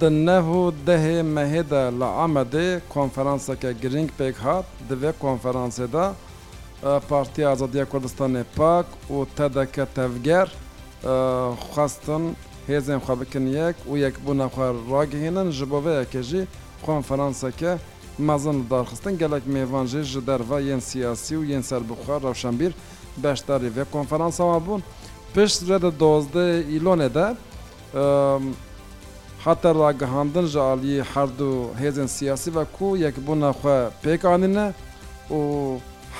Di neh û dehê mehê de li Amedê konferanseke girîng pêk hat. Di vê konferansê de Partiya Azadiya Kurdistanê, pak, û TDK, tevger, xwestin hêzên xwe bikin yek û yekbûna xwe ragihînin. Ji bo vê yekê jî konferanseke mezin li dar xistin. Gelek mêvan jî ji derve yên siyasî û yên serbixwe rewşenbîr beşdarî vê konferansa wan bûn. Piştre di dozdeh Îlonê de, Hate ragihandin ji aliyê her du hêzên siyasî ve ku yekbûna xwe pêk anîne û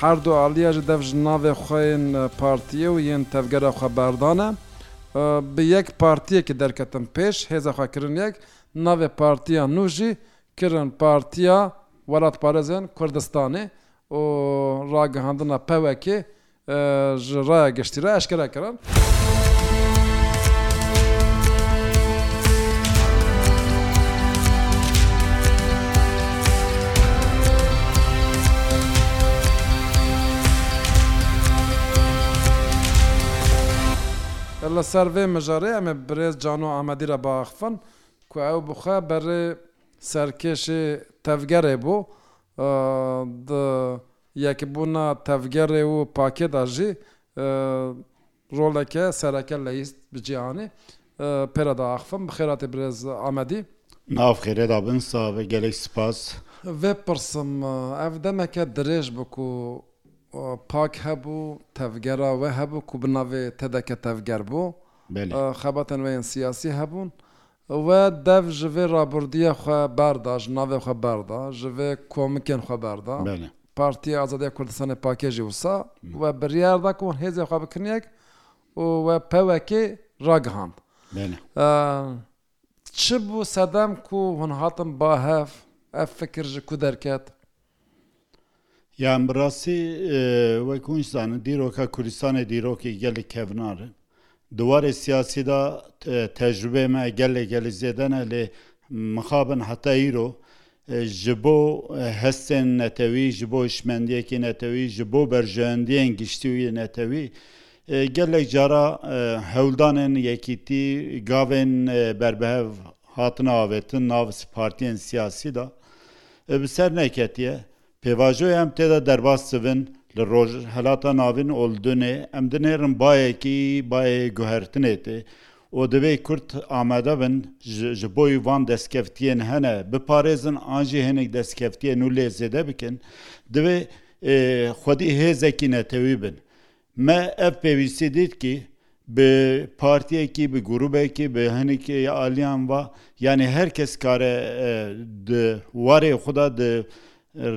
her du aliye ji dev ji navê xwe yên partiyê û yên tevgera xwe berdane. Bi yek partiyekê derketin pêş, hêza xwe kirin yek, navê partiya nû jî kirin Partiya Welatparêzên Kurdistanê û ragihandina PWKê ji raya geştî re eşkere kirin. Li ser vê mijarê em ê birêz Cano Amedî re biaxivin ku ew bi xwe berê serkêşê tevgerê bû di Yekbûna tevgerê û pakê de jî roleke sereke leyîst bi cî anî. Pêre de axifim. Bi xêratî birêz Amedî. Nav xêrê de bin save. Gelek sipas. Vê pirsim, ev demeke dirêj bi ku pak hebû, tevgera we hebû ku bi navê TDK tevger bû. Belê. Xebatên we yên siyasî hebûn. We dev ji vê rabûrdîya xwe berda, ji navê xwe berda, ji vê komikên xwe berda. Partiya Azadiya Kurdistanê PAKê jî wisa we biryar da ku wan hêzê xwe bikin yek û we PWKê ragihand. Çi bû sedem ku hûn hatin bahev, ev fikir ji ku derket? Ya em bi rastî wek hûn jî zanin dîroka Kurdistanê dîrokê gelek kevnar e. Di warê siyasî de tecrûbeyê me gelê gelê zêde ne lê mixabin heta îro ji bo hestên netewî, ji bo hişmendiyekê netewî, ji bo berjewendiyên giştî û yê netewî gelek cara hewldanên yekîtî gavên berbihev hatine avêtin nav partiyên siyasî de. Ev bi ser neketiye. Pêvajoya em tê de derbas sivin li Rojhilata Navîn û li Dunê em dinêrin bayekî bayê guhertinê tê û divê Kurd amade bin ji bo yu van destkevtiyên hene biparêzin an jî hênik destkevtiyên nû lê zêde bikin. Divê xwedî hêzekî netewî bin. Me ev pêwîstî dît kî bi partiyekî, bi grûbekî, bi hinek aliyan va yanî her kes kare di warê xwe de, di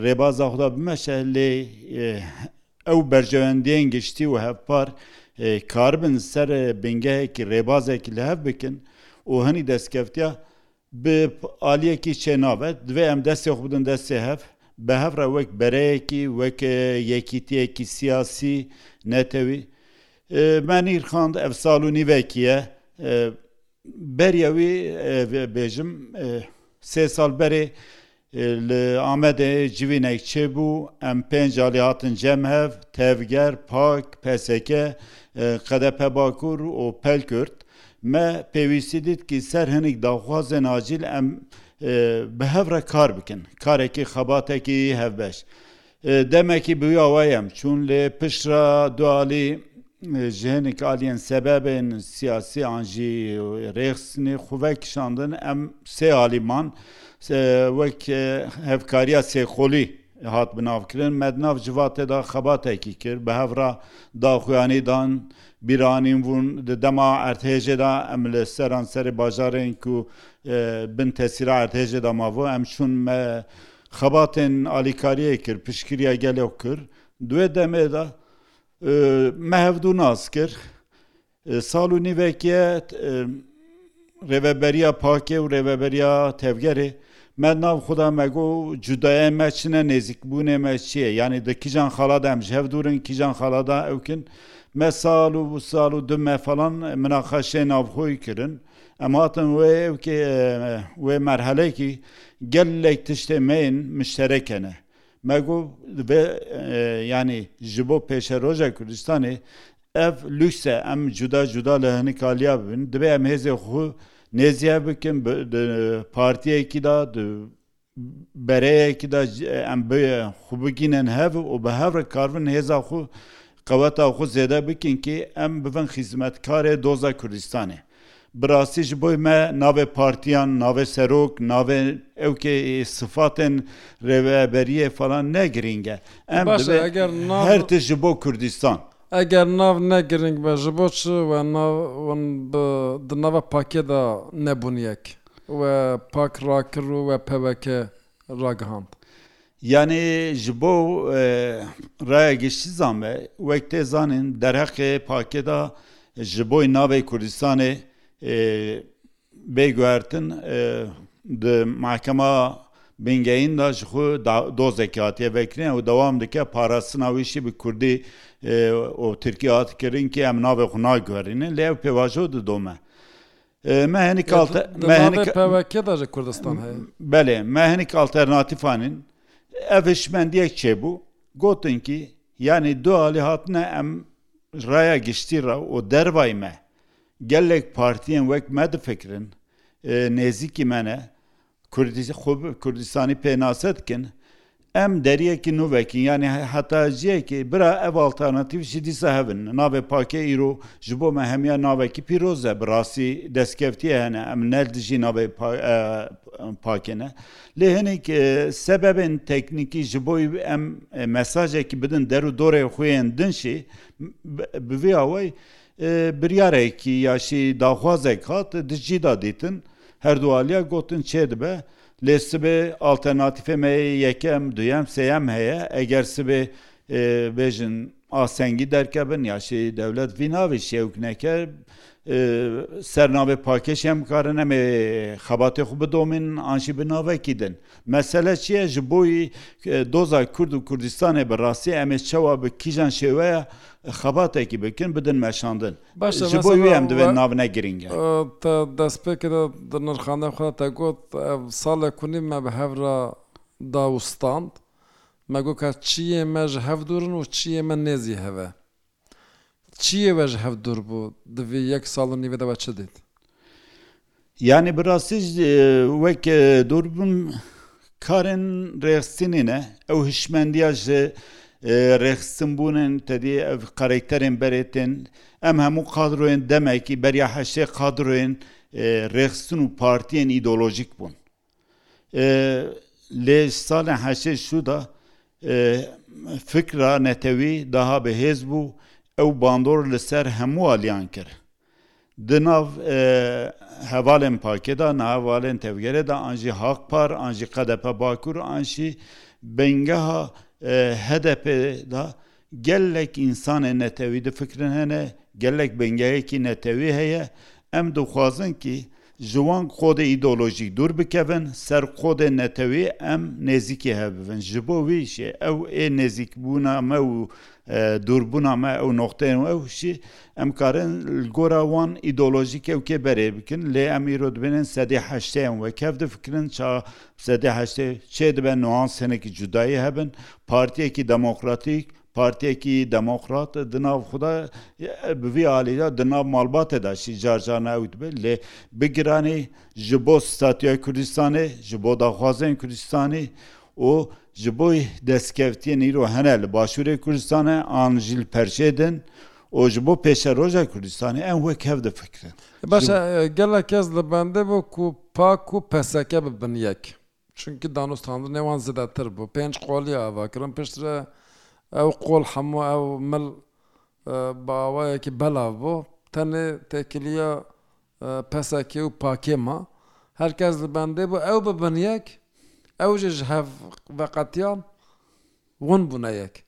rêbaza xwe de bimeşe lê ew berjewendiyên giştî û hevpar karibin ser bingehekî, rêbazekî li hev bikin û hinî destkeftiya Bi aliyekî çê nabe. Divê em destê xwe bidin destê hev. Bi hev re wek bereyekî, wek yekîtiyekî siyasî, netewî. Me nirxand ev sal û nîvekî ye. Beriya wî bêjim sê sal berê Li Amedê civînek çêbû, em pênc alî hatin cem hev, Tevger, Pak, PSK, KDPBakur û Pelkurt. Me pêwîstî dît kî ser hinik daxwazên acîl em bi hev re kar bikin. Karekî xebatekî hevbeş. Demekî bi wî awayê em çûn lê pişt re du alî ji hinekî aliyên sebebên siyasî an jî rêxistinê xwe vekişandin. Em sê alî man. Wek hevkariya sêqolî hat bi nav kirin. Me di nav civatê de xebatekî kir. Bi hev re daxuyanî dan, bîranîn bûn. Di dema erdhêjê de em li seranserê bajarên ku bin tesîra erdhêjê de mabû em çûn Xebatên alîkariyê kir, piştgiriya gelo kir. Di wê demê de me hevdu nas kir. Sal û nîvekiye Rêveberiya Pakê û Rêveberiya Tevgerê me di nav xwe de me got cudayê me çi ne, nêzîkbûnê me çi ye. Yanî di kîjan xala de em ji hev dûr in, kîjan xala de ewk in. Me sal û sal û di me falan minaqaşeyên navxweyî kirin. Em hatin wê evkê wê merhelekî gelek tiştê me yên mişterek hene. Me got divê yanî ji bo pêşeroja Kurdistanê ev lûks e em cuda cuda li hinek aliya bibin. Divê em hêzê xwe nêzî hev bikin di partiyekî de di bereyekî de em bi xwe bigînin hev û bi hev re karibin hêza xwe qeweta xwe zêde bikin kê em bibin xîzmetkarê doza Kurdistanê. Bi rastî ji boy me navê partiyan, navê serok, navê ew kê sifatên rêveberiyê falan ne girîng e. Em divê her tişt ji bo Kurdistan. Eger nav ne giring be ji bo çi we nav wan bi di nava pakê de nebûn yek we pak rakir û we peweke ragihand. Yanî ji bo raya giştîzan be wek tê zanîn derheqê pakê de ji bo navê Kurdistanê Bê guhertin di mehkema bingeyîn de ji xwe dozekî hatiye vekirin ew dewam dike parastina wî jî bi kurdî û tirkî hat kirin kî em navê xwe naguherînin lê ew pêvajo didome. Me hinek Belê me hinek alternatîfan in ev hişmendiyek çêbû gotin kî yanî du alî hatine em raya giştî re û dervayî me Gelek partiyên wek me difikirin, nêzîkî me ne, xwe bi Kurdistanî pênase dikin. Em deriyekî nû vekin, yanî heta ciyekê bira ev alternatîf jî dîsa hev in. Navê PAK îro ji bo me hemiya navekî pîroz e. Bi rastî destkeftiyê hene, em ne li dijî navê PAK'ê ne. Lê hinîk sebebên teknîkî ji bo em mesajekî bidin der û dorê xwe yên din jî bi vî awayî Biryarekî ya jî daxwazek hat di cî de dîtin, her du aliya gotin çêdibe, lê sibê alternatîfê me yê yekem, duyem, sêyem heye, eger sibê bêjin asengî derkevin ya jî dewlet vî navê şewk neke, ser navê pakêşê em bikarin em ê xebatê xwe bidomînin an jî bi navekî din. Mesele çi ye? Ji boî doza Kurd û Kurdistanê bi rastî em ê çawa bi kîjan şêweya xebatekî bikin bidin meşandin. Baş e. Ji boî wê em divê navne girîng e. Te destpêkê de di nirxandeya xwe de te got ev salek û nîv me bi hev re da û stand. Me got ka çiyê me ji hev dûr in û çiyê me nêzî hev e. Çiyê we ji hev dûr bû? Di vî yek sal û nîvê de we çi dît? Yanî bi rastî jî wek dûrbin karên rêxistinê ne. Ew hişmendiya ji rêxistinbûnên tedî ev karekterên berê tên. Em hemû kadroyên demekî beriya heştê kadroyên rêxistin û partiyên îdeolojîk bûn. Lê ji salên heştê ji sûda fikra netewî daha bi hêz bû, ew bandor li ser hemû aliyan kir. Di nav hevalên PAKê de, nav hevalên tevgerê de an jî Hak Par an jî KDP Bakur an jî bengeha HDPê de Gelek însanên netewî difikirin hene, gelek bingehekî netewî heye. Em dixwazin kî ji wan kodê îdeolojîk dûr bikevin, ser kodên netewî em nêzîkî hev bibin. Ji bo wî jî ew ê nêzîkbûna me û dûrbûna me ew noqteyên û ew jî em karin li gora wan îdeolojîk ewkê berê bikin. Lê em îro dibênên sedî heştê em wek hev difikirin ça Sedî heştê çê dibe nuans hinekî cudayî hebin, partiyekî demokratîk, partiyekî demokrat di nav xwe de bi vî alî de di nav malbatê de jî car car ne ew dibe lê bi giranî ji bo statuya Kurdistanê, ji bo daxwazên Kurdistanê û ji bo destkeftiyên îro hene li başûrê Kurdistanê an jî li perşê din Û ji bo pêşeroja Kurdistanê em wek hev difikirin. Baş e, gelek kes li bendê bû ku pak û psk bibin yek. Çimkî danûstandinê wan zêdetir bû. Pênc qolî ava kirin piştre. Ew qol hemû ew mil bi awayekî belav bû. Tenê têkilîya psg û pakê ma. Her kes li bendê bû ew bibin yek. Ew jî ji hev veqetiyan. Wan bûne yek.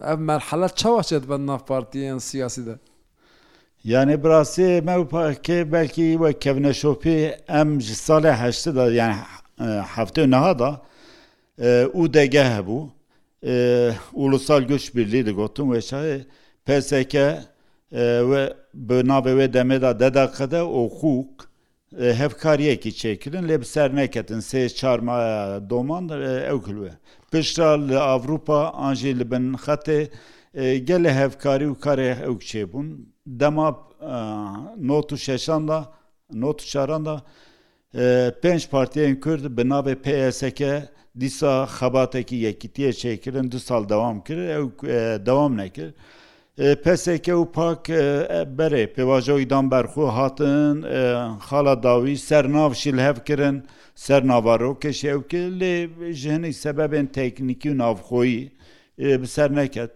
Ev merhale çawa çê dibe nav partiyên siyasî de? Yanî bi rastî me û pkk belkî wek kevneşopî em ji salê heştê de yanî heftê niha de UDG hebû, Ulusal Güç Birlî digotin wê çaxê, PSK bi navê wê demê de DDQD û QUK Hevkariyekî çêkirin lê bi ser neketin sê çar maya doman ew kilwe pişta li Avrupa an jî li bin xetê gelê hevkarî û karê ewk çêbûn dema not û şeşan de not û çaran de pênc partiyên kurd bi navê PSK dîsa xebatekî yekîtiyê çêkirin du sal dewam kir ewk dewam nekir Psek û pak berê pêvajoyî dan ber xwe hatin xala dawî ser nav şilhev kirin ser nava Rokêşê ew ki lê ji hinî sebebên teknîkî û navxweyî bi ser neket.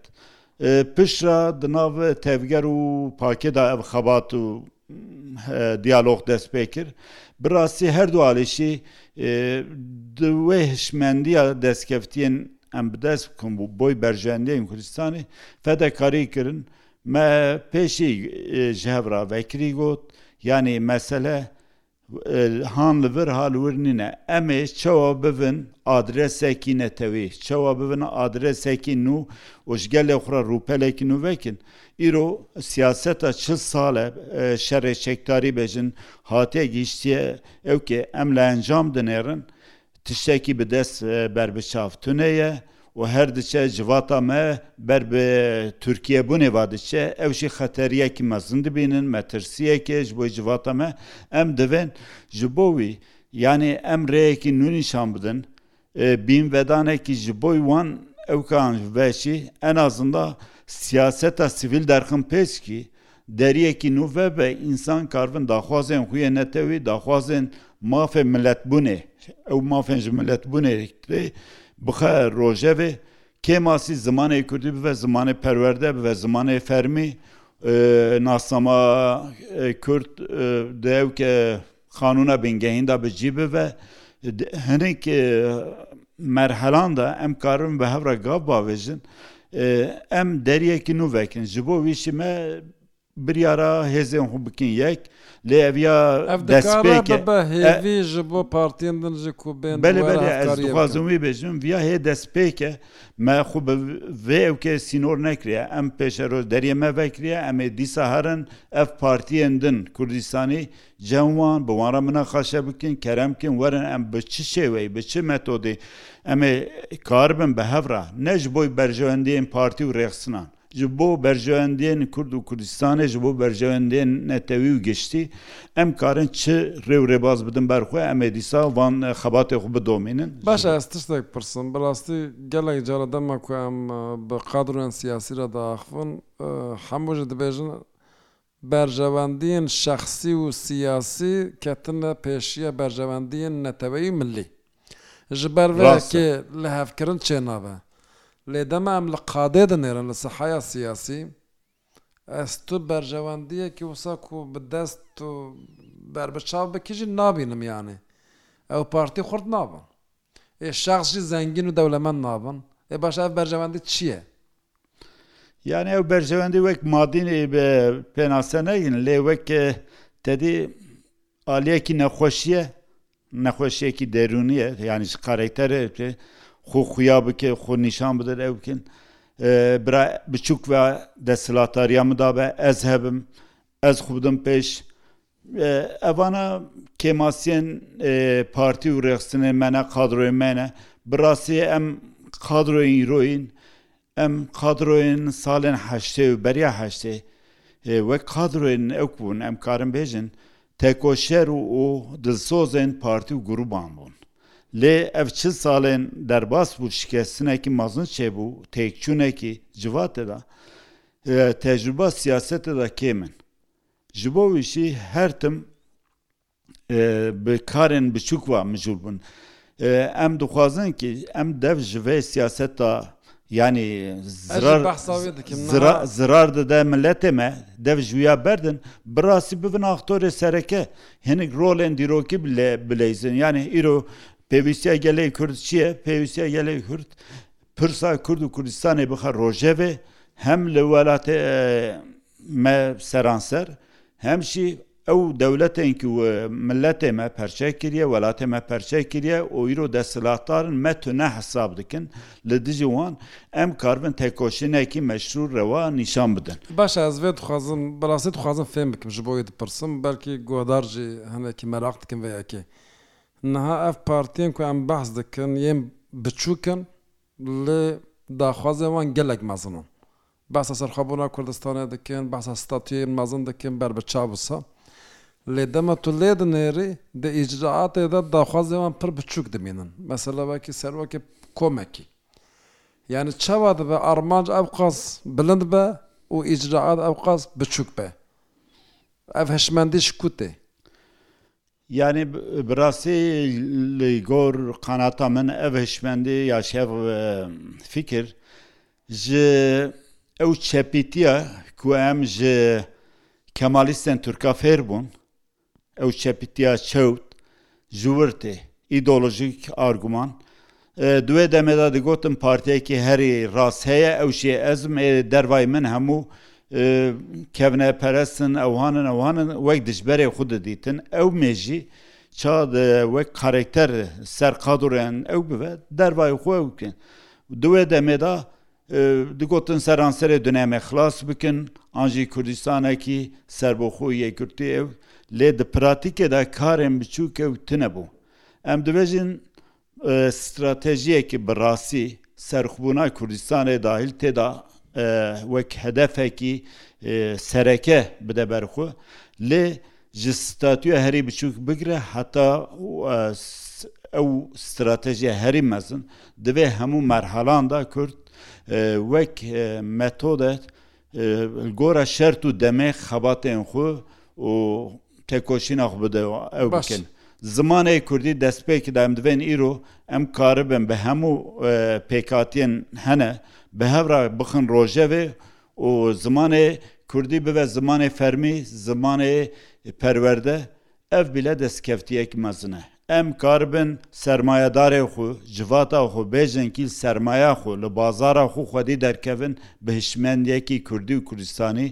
Piştre di nav tevger û pakê de ev xebat û diyalog dest pê kir. Bi rastî her du alîşî di wê hişmendiya destkevtiyên Em bi dest bi komboy berjeyendeyên Kurdistanê fedekarî kirin. Me pêşî ji hev re vekirî got, yanî mesele han li vir ha li wir nîne. Em ê çawa bivin adresekî netewî, çawa bivin adresekî nû û ji gelê xwe re rûpelekî nû vekin. Îro siyaseta çil sal e şerê çekdarî bejin hatiye gihîştiye ewkê em li encam dinêrin. Tiştekî bi dest berbiçav tune ye û her diçe civata me ber bi Tirkiyebûnê va diçe, ew jî xeteriyekî mezin dibînin, metirsiyekê ji bo civata me. Em divên ji bo wî yanî em rêyekî nû nîşan bidin, bînvedanekî ji bo wan ewkan ve jî en azinda siyaseta sivîl derxin pêç kî Deriyekî nû veve însan karibin daxwazên xwe yên netewî, daxwazên mafê miletbûnê, ew mafên ji miletbûnê tê, bixe rojevê. Kê masî zimanê kurdî bibe zimanê perwerde, bibe zimanê fermî, nasnama kurd dê ew ke Qanûna bingehîn de bi cî bibe. Di hinek merhelan de em karibin bi hev re gav bavêjin. Em deriyekî nû vekin. Ji bo wî jî me biryara hêzên xwe bikin yek. Lê ev ya destpêk e. Ev dikare bibe hêvî ji bo partiyên din jî ku bên bi we re hevkariyê bikin. Belê belê ez dixwazim wî bêjim. Vî ya hê destpêk e. Me xwe bi vê ewkê sînor nekiriye. Em pêşeroj deriyê me vekiriye. Em ê dîsa herin ev partiyên din Kurdistanî Cem wan, bi wan re minaqaşe bikin, kerem bikin, werin em bi çi şêweyê, bi çi metodê em ê kar bin bi hev re, ne ji boy berjewendiyên partî û rêxisinan, ji bo berjewendiyên Kurd û Kurdistanê, ji bo berjewendiyên netewî û giştî, em karin çi rê û rêbaz bidin ber xwe, em ê dîsa van xebatê xwe bidomînin. Baş e, ez tiştek bipirsim, bi rastî gelek caran dema ku em bi qadroyên siyasî re diaxivin, hemû jî dibêjin Berjewendiyên şexsî û siyasî ketine pêşiya berjewendiyên neteweyî û milî. Ji ber vê Rast e. yekê lihevkirin çênabe. Lê dema em li qadê dinêrin li sahaya siyasî, ez tu berjewendiyekî wisa ku bi dest û berbiçav bikî jî nabînim yanî ew partî xurt nabin. Ê şexs jî zengîn û dewlemend nabin. Ê baş ev berjewendî çi ye? Yanî ew berjewendî wek madîn ê bi pênaste negin lê wek tedî aliyekî nexweşî ye. Nexweşiyekî derûnî ye yanî ji karakterê re xwe xuya bike, xwe nîşan bide ew bikin. Bira biçûk ve desthilatdariya min dabe ez hebim, ez xwe bidim pêş, Evana kêmasiyên partî û rêxistinên me ne, kadroyên me ne. Bi rastî em kadroyên îro yîn. Em kadroyên salên heştê û beriya heştê wek kadroyên ewk bûn, em karin bêjin tekoşer û dilsozên partî û grûban bûn. Lê ev çil salên derbas bû, şikestinekî mezin çêbû, têkçûnekî civatê de, tecrûba siyasetê de kêm in. Ji bo wî jî her tim bi karên biçûk ve mijûl bûn. Em dixwazin ku em dev ji vê siyaseta yanî zirar dide miletê me, dev ji wî ya berdin, bi rastî bibin aktorê sereke, hinek rolên dîrokî bileyzin. Yanî îro pêwîstiya gelê Kurd çi ye? Pêwîstiya gelê Kurd Pirsa Kurd û Kurdistanê bixe rojevê hem li welatê me seranser hem jî ew dewletên ku miletê me perçe kiriye, welatê me perçe kiriye û îro desthilatdar in me tune hesab dikin li dijî wan em karibin têkoşînekî meşrû rewa nîşan bidin. Baş e ez vê dixwazim bi rastî dixwazim fêm bikim ji bo wê dipirsim belkî guhedar jî hinekî meraq dikin vê yekê. Niha ev partiyên ku em behs dikin yên biçûk in lê daxwazên wan gelek mezin in. Behsa serxwebûna Kurdistanê dikin, behsa statuyên mezin dikin ber bi Çavûsa. Lê dema tu lê dinêrî di îcraatê de daxwazên wan pir biçûk dimînin. Mesela wekî serokê komekî. Yanî çawa dibe armanc ewqas bilind be û îcraat ewqas biçûk be? Ev hişmendî ji ku tê? Yanî bi rastî li gor qanata min ev hişmendî ya ji ev fîkir ji ew çepîtiya ku em ji kemalîstên Tirka fêr bûn, ew çepîtiya çewt, ji wir tê, îdeolojîk arguman, Di wê demê de digotin partiyekî herî rast heye, ew jî ezm ê dervayî min hemû kevneperest in, ewhan in, ewhan in wek dijberê xwe didîtin. Ew mê jî ça di wek karekter ser qadûrên ew bibe, dervayî xwe ew bikin. Di wê demê de digotin seranserê dunemê xilas bikin an jî Kurdistanekî serbixwe û yekgirtî ew. Lê di pratîkê de karên biçûk ew tune bû. Em dibêjin Stratejiyekî bi rastî serxwebûna Kurdistanê dahîl tê da wek hedefekî sereke bide ber xwe lê ji statuya herî biçûk bigire heta ew stratejiya herî mezin di vê hemû merhalan da Kurd wek metode Li gora şert û demê xebatên xwe û têkoşîna xwe bide û ew bikin. Zimanê Kurdî destpêk da em divên îro em karibin bi hemû pêkhatiyên hene bi hev re bixin rojevê û zimanê Kurdî bibe zimanê fermî, zimanê perwerde. Ev bile destkeftiyek mezin e. Em karibin sermayedarê xwe, civata xwe bêjin kî sermaya xwe li bazara xwe xwedî derkevin bi hişmendiyekî kurdî û kurdistanî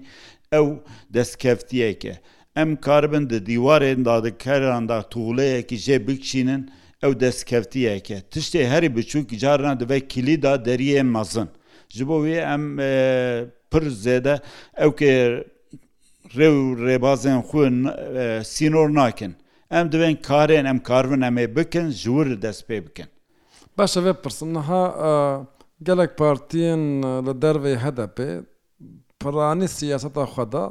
ew destkeftiyek e. Em karibin di dîwarên dadikeran de tuxleyekî jê bikişînin ew destkeftiyek e. Tiştê herî biçûk carina dibe kîlîda deriyê mezin. Ji bo wê em pir zêde ew kê rê û rêbazên xwe sînor nakin. Em divên karên em karibin em ê bikin ji wir dest pê bikin. Baş e vê bipirsim niha gelek partiyên li derveyî HDP'ê piranî siyaseta xwe da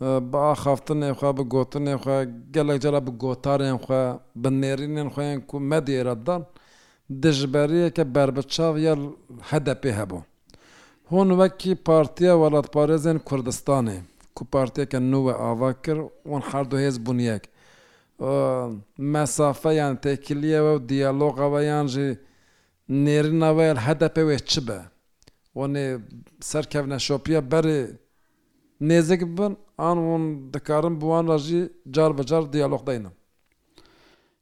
bi axaftinê xwe, bi gotinê xwe, gelek cara bi gotarên xwe, bi nêrînên xwe yên ku medyayê re didan dijberiyeke berbiçav ya HDP'ê hebû. Hûn wekî Partiya Welatparêzên Kurdistanê ku partiyeke nû we ava kir, wan her du hêz bûn yek. Mesafe yan têkiliya we û diyaloga we yan jî nêrîna we ya li HDP'ê wê çi be? Wan ê serkevne şopiya berê nêzik bibin an wan dikarin bi wan re jî car bi car diyalog deynin.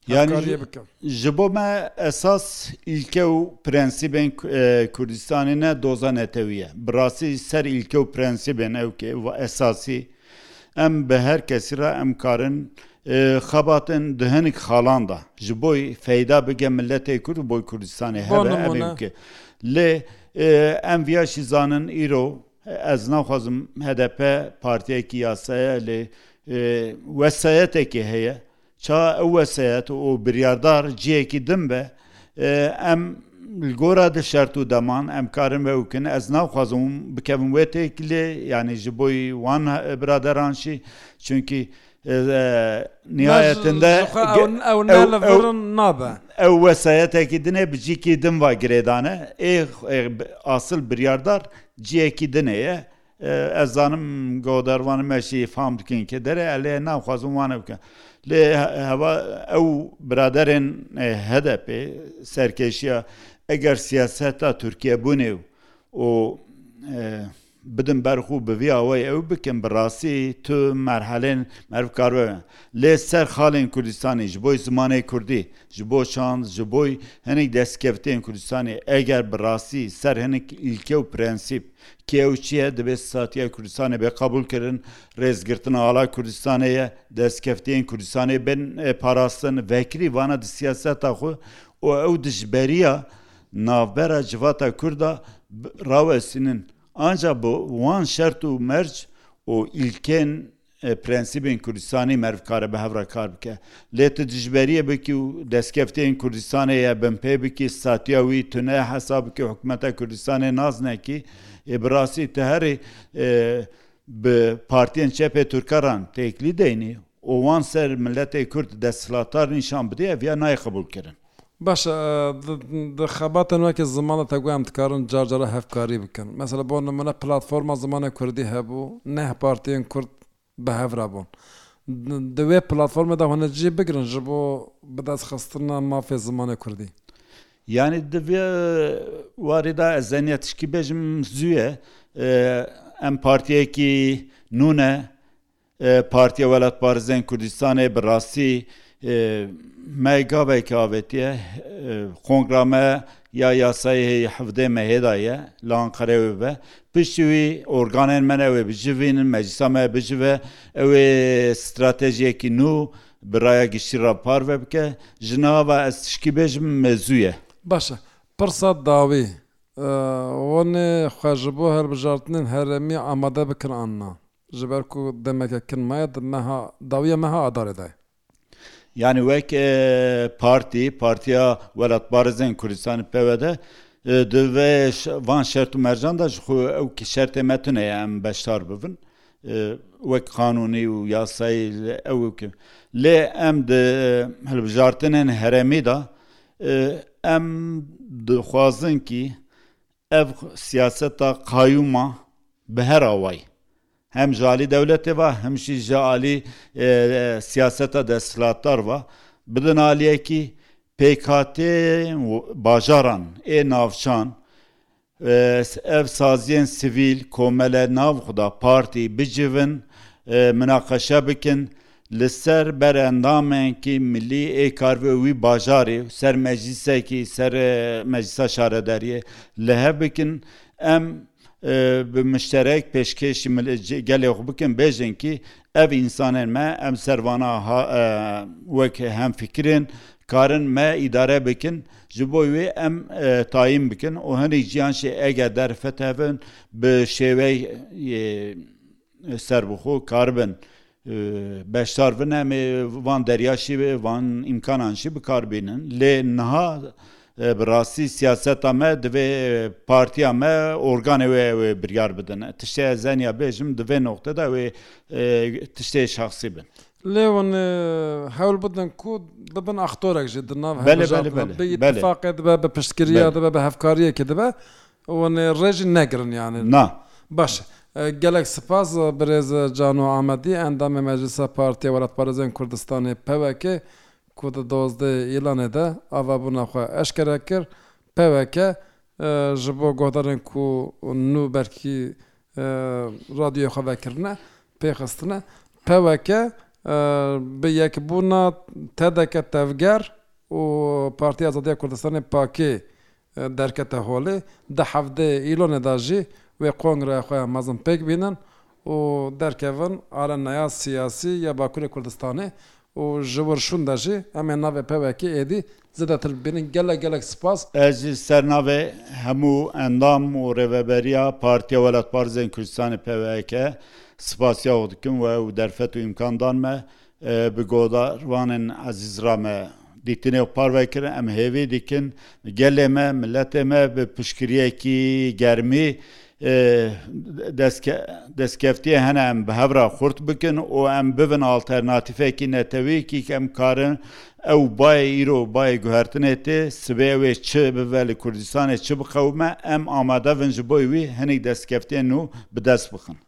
Yani Hevkariyê ji- bikin. Ji bo me esas îlke û prensîbên Ku- e, Kurdistanê ne doza netewî ye. Bi rastî ji ser îlke û prensîbên ew kê va esasî em bi her kesî re em karin e, xebatin di hinek xalan de ji bo feyda bike miletê Kurd û bo Kurdistanê Bo hebe nimûne. evê bike. Lê e, em viya jî zanin îro Ez naxwazim hdp partiyekî yase ye lê wesayetekî heye. Ça ew wesayet û biryardar cihekî din be em li gora di şert û deman em karin ve bikin ez naxwazim hûn bikevin wê têkilê yanî ji bo wan biraderan jî çunkî Nihayetinde ew nelivirin nabe. Ew wesayetekî din ê bi cîkî din ve girêdane. Ê asil biryardar ciyekî din ê ye. Ez zanim godervanê me jî fam dikin ke derê e lê naxwazin wane bikin. Lê heva ew biraderên HDP'ê serkêşiya eger siyaseta Tirkiyebûnê û bidin ber xwe û bi vî awayî ew bikin bi rastî tu merhelên meriv kar bibin. Lê ser xalên Kurdistanî ji boy zimanê Kurdî, ji bo şand, ji boy hinik destkevtên Kurdistanî eger bi rastî ser hinik îlke û prensîp, kê ew çi ye, dibê sitatiya Kurdistanê bê qebûl kirin, rêzgirtina ala Kurdistanê ye, destkevtiyên Kurdistanê bên parastin, vekirî vana di siyaseta xwe û ew dijberiya navbera civata Kurd a rawestînin anca bi wan şert û merc û îlkên prensîbên Kurdistanî mer bikare bi hev re kar bike. Lê tu dijberiyê bikî û destkeftiyên Kurdistanê ye binpê bikî, statiya wî tune hesab bikî, hikûmeta Kurdistanê nas nekî, ê bi rastî tu herî bi partiyên çepê Turkaran têkilî deynî û wan ser miletê Kurd desthilatdar nîşan bidî ev ya nayê qebûlkirin. Baş e, di xebatên wekî ziman de te got em dikarin car cara hevkarî bikin. Mesela bo nimune platforma zimanê kurdî hebû, neh partiyên kurd bi hev re bûn. Di wê platformê de hûn ê cih bigirin ji bo bidestxistina mafê zimanê kurdî. Yanî di vê warî de ez zeniya tişkî bêjim zû ye. Em partiyekî nû ne. Partiya Welatparêzên Kurdistanê bi rastî me gavekê avêtiye. Kongra me ya yasayê hevdê Mehê de ye, li Anqereyê wê bibe. Piştî wî organên me ne wê bijivînin, meclisa me bijive, ew ê stratejiyekî nû bi raya giştî re parve bike. Ji niha ve ez tişkî bêjim mêzû ye. Baş e. Pirsa dawî, Hûn ê xwe ji bo hilbijartinên herêmî amade bikin an na? Ji ber ku demeke kin maye di meha dawiya meha Adarê de. Yanî wek partî, Partiya Welatparêzên Kurdistanê, PWD, di vê van şert û mercan de ji xwe ew ki şertê me tune ye em beşdar bibin wek qanûnî û yasayî ew û ki lê em di hilbijartinên herêmî de em dixwazin kî Ev siyaseta qayûma bi her awayî hem ji alî dewletê ve hem jî ji alî siyaseta desthilatdar ve bi din aliyekî pêkhateyên bajaran ê navçan ev saziyên sivîl komele nav xwe de partî bicivin, minaqeşe bikin, Li ser berendamekî milî ê karve wî bajarê û ser meclîsekî ser Meclîsa Şaredariyê li hev bikin, em bi muşterek pêşkêşî gelê xwe bikin, bêjin kî ev însanên me, em ser vana wek hemfikir in, karin me îdare bikin, ji bo wê em tayîn bikin û hinî jiyan jî eger derfet hebin bi şêweyê. serbixwe karibin beşdar bin em ê van derya jî van îmkanan jî bikarbînin lê niha bi rastî siyaseta me divê partiya me organê wê ew ê biryar bidin tiştê ez eniya bêjim di vê noqte de wê tiştê şexsî bin. Lê hûn hewl bidin ku bibin aktorek jî di nav hilbijartina bi îtîfaqê dibe bi piştgiriya dibe bi hevkariyekê dibe Wan ê rê jî negirin yanî. Na. Baş e. Gelek sipas birêz Cano Amedî, endamê Meclisa Partiya Welatparêzên Kurdistanê, PWK, ku di dozdeh Îlanê de avabûna xwe eşkere kir. PWK ji bo guhdarên ku nû belkî radyoyê xwe vekirine, pê xistine. PWK bi yekbûna TDK, Tevger û Partiya Azadiya Kurdistanê, PAKê, Derkete holê di hevdeyê Îlonê de jî wê kongreya xwe ya mezin pêk bînin û derkevin arenaya siyasî ya Bakurê Kurdistanê û ji wir şûn de jî em ê navê PWK êdî zêdetir bibînin. Gelek gelek spas. Ez ji ser navê hemû endam û rêveberiya Partiya Welatparêzên Kurdistanê, PWK, spasîya xwe dikim we û derfet û îmkan dan me Bi godarvanên ezîz re me dîtinê û parve kirin, em hêvî dikin gelê me, miletê me bi piştgiriyekî germî destkeftiyên hene em bi hev re xurt bikin û em bibin alternatîfekî neteweyekî ku em karin ew bayê îro bayê guhertinê tê, sibê ew ê çi bibe li Kurdistanê çi biqewime, em amade bin ji bo wî hinek destkeftiyên nû bi dest bixin.